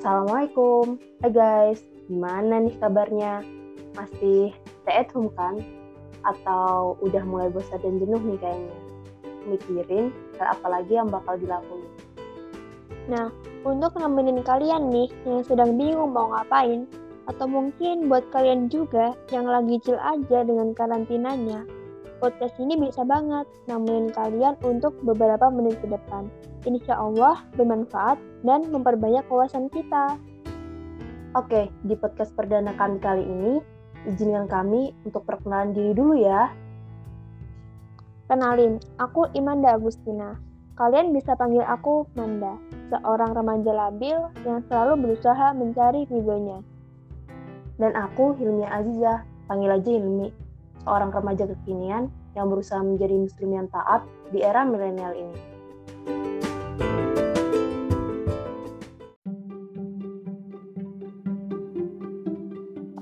Assalamualaikum. Hai guys, gimana nih kabarnya? Masih stay at home kan? Atau udah mulai bosan dan jenuh nih kayaknya? Mikirin hal apa lagi yang bakal dilakuin? Nah, untuk nemenin kalian nih yang sedang bingung mau ngapain, atau mungkin buat kalian juga yang lagi chill aja dengan karantinanya, podcast ini bisa banget nemenin kalian untuk beberapa menit ke depan. Insya Allah bermanfaat dan memperbanyak wawasan kita. Oke, di podcast perdana kami kali ini, izinkan kami untuk perkenalan diri dulu ya. Kenalin, aku Imanda Agustina. Kalian bisa panggil aku Manda, seorang remaja labil yang selalu berusaha mencari ridhonya. Dan aku Hilmi Aziza, panggil aja Hilmi, seorang remaja kekinian yang berusaha menjadi muslim yang taat di era milenial ini.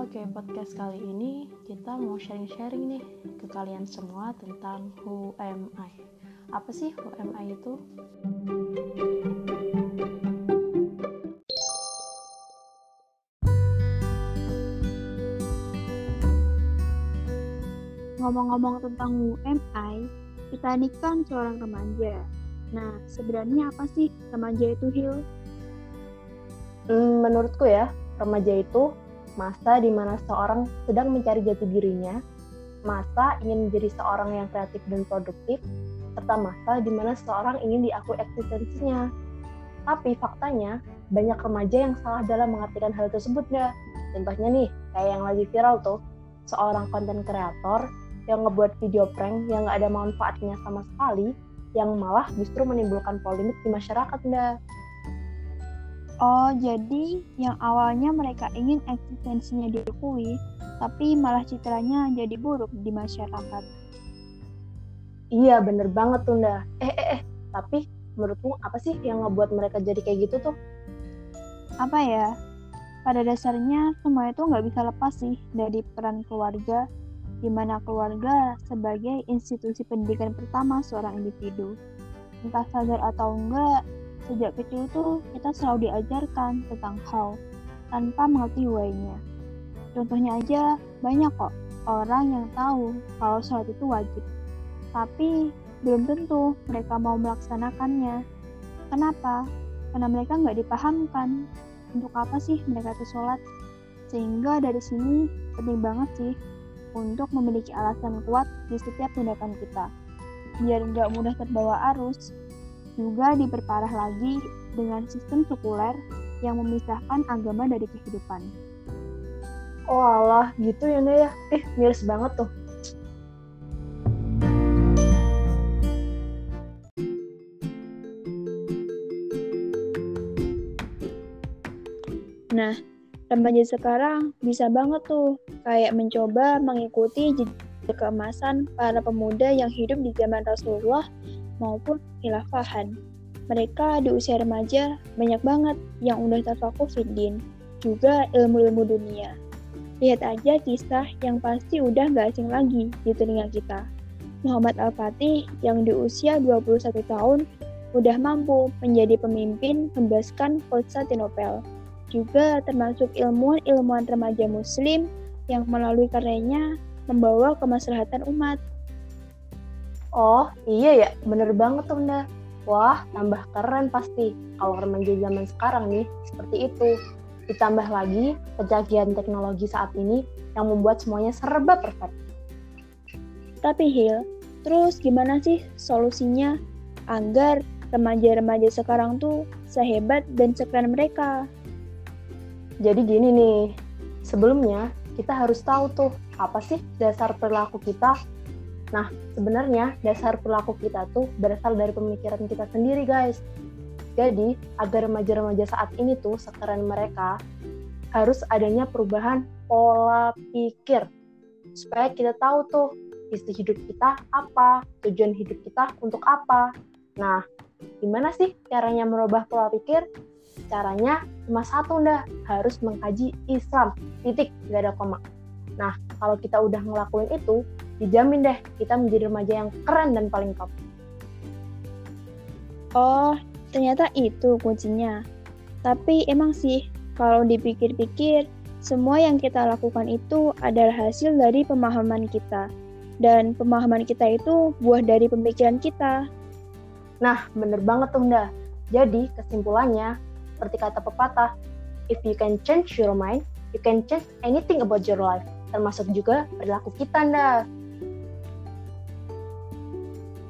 Podcast kali ini kita mau sharing-sharing nih ke kalian semua tentang Who Am I. Apa sih Who Am I itu? Ngomong-ngomong tentang Who Am I, kita ini kan seorang remaja. Nah, sebenarnya apa sih remaja itu, Hil? Hmm, menurutku ya, remaja itu masa di mana seorang sedang mencari jati dirinya, masa ingin menjadi seorang yang kreatif dan produktif, serta masa di mana seorang ingin diakui eksistensinya. Tapi faktanya, banyak remaja yang salah dalam mengartikan hal tersebut ya. Contohnya nih, kayak yang lagi viral tuh, seorang konten kreator yang ngebuat video prank yang gak ada manfaatnya sama sekali, yang malah justru menimbulkan polemik di masyarakat, Mbak. Oh, jadi yang awalnya mereka ingin eksistensinya diakui, tapi malah citranya jadi buruk di masyarakat. Iya, bener banget tuh, Nda. Eh, eh, eh, tapi menurutmu apa sih yang ngebuat mereka jadi kayak gitu tuh? Apa ya? Pada dasarnya, semua itu nggak bisa lepas sih dari peran keluarga, di mana keluarga sebagai institusi pendidikan pertama seorang individu. Entah sadar atau enggak, Sejak kecil tuh kita selalu diajarkan tentang how tanpa mengerti why-nya. Contohnya aja banyak kok orang yang tahu kalau sholat itu wajib. Tapi belum tentu mereka mau melaksanakannya. Kenapa? Karena mereka nggak dipahamkan untuk apa sih mereka itu sholat. Sehingga dari sini penting banget sih untuk memiliki alasan kuat di setiap tindakan kita. Biar nggak mudah terbawa arus, juga diperparah lagi dengan sistem sekuler yang memisahkan agama dari kehidupan. Oh Allah, gitu ya Naya. Eh, miris banget tuh. Nah, remaja sekarang bisa banget tuh kayak mencoba mengikuti jejak keemasan para pemuda yang hidup di zaman Rasulullah maupun khilafahan. Mereka di usia remaja banyak banget yang udah terfokus fiddin, juga ilmu-ilmu dunia. Lihat aja kisah yang pasti udah gak asing lagi di telinga kita. Muhammad Al-Fatih yang di usia 21 tahun udah mampu menjadi pemimpin membebaskan Konstantinopel. Juga termasuk ilmuwan-ilmuwan remaja muslim yang melalui karyanya membawa kemaslahatan umat. Oh iya ya, bener banget tuh Nda. Wah, tambah keren pasti kalau remaja zaman sekarang nih seperti itu. Ditambah lagi kecanggihan teknologi saat ini yang membuat semuanya serba perfect. Tapi Hil, terus gimana sih solusinya agar remaja-remaja sekarang tuh sehebat dan sekeren mereka? Jadi gini nih, sebelumnya kita harus tahu tuh apa sih dasar perilaku kita Nah, sebenarnya dasar perilaku kita tuh berasal dari pemikiran kita sendiri, guys. Jadi, agar remaja-remaja saat ini tuh sekeren mereka, harus adanya perubahan pola pikir. Supaya kita tahu tuh isi hidup kita apa, tujuan hidup kita untuk apa. Nah, gimana sih caranya merubah pola pikir? Caranya cuma satu, ndak harus mengkaji Islam. Titik, gak ada koma. Nah, kalau kita udah ngelakuin itu, dijamin deh kita menjadi remaja yang keren dan paling top. Oh, ternyata itu kuncinya. Tapi emang sih, kalau dipikir-pikir, semua yang kita lakukan itu adalah hasil dari pemahaman kita. Dan pemahaman kita itu buah dari pemikiran kita. Nah, bener banget tuh, Nda. Jadi, kesimpulannya, seperti kata pepatah, if you can change your mind, you can change anything about your life. Termasuk juga perilaku kita, Nda.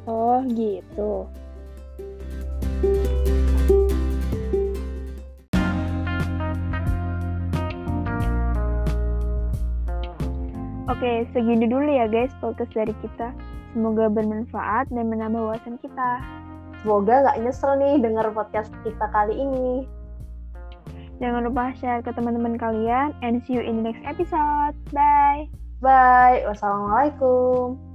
Oh, gitu. Oke, segini dulu ya guys podcast dari kita. Semoga bermanfaat dan menambah wawasan kita. Semoga nggak nyesel nih dengar podcast kita kali ini. Jangan lupa share ke teman-teman kalian and see you in the next episode. Bye. Bye. Wassalamualaikum.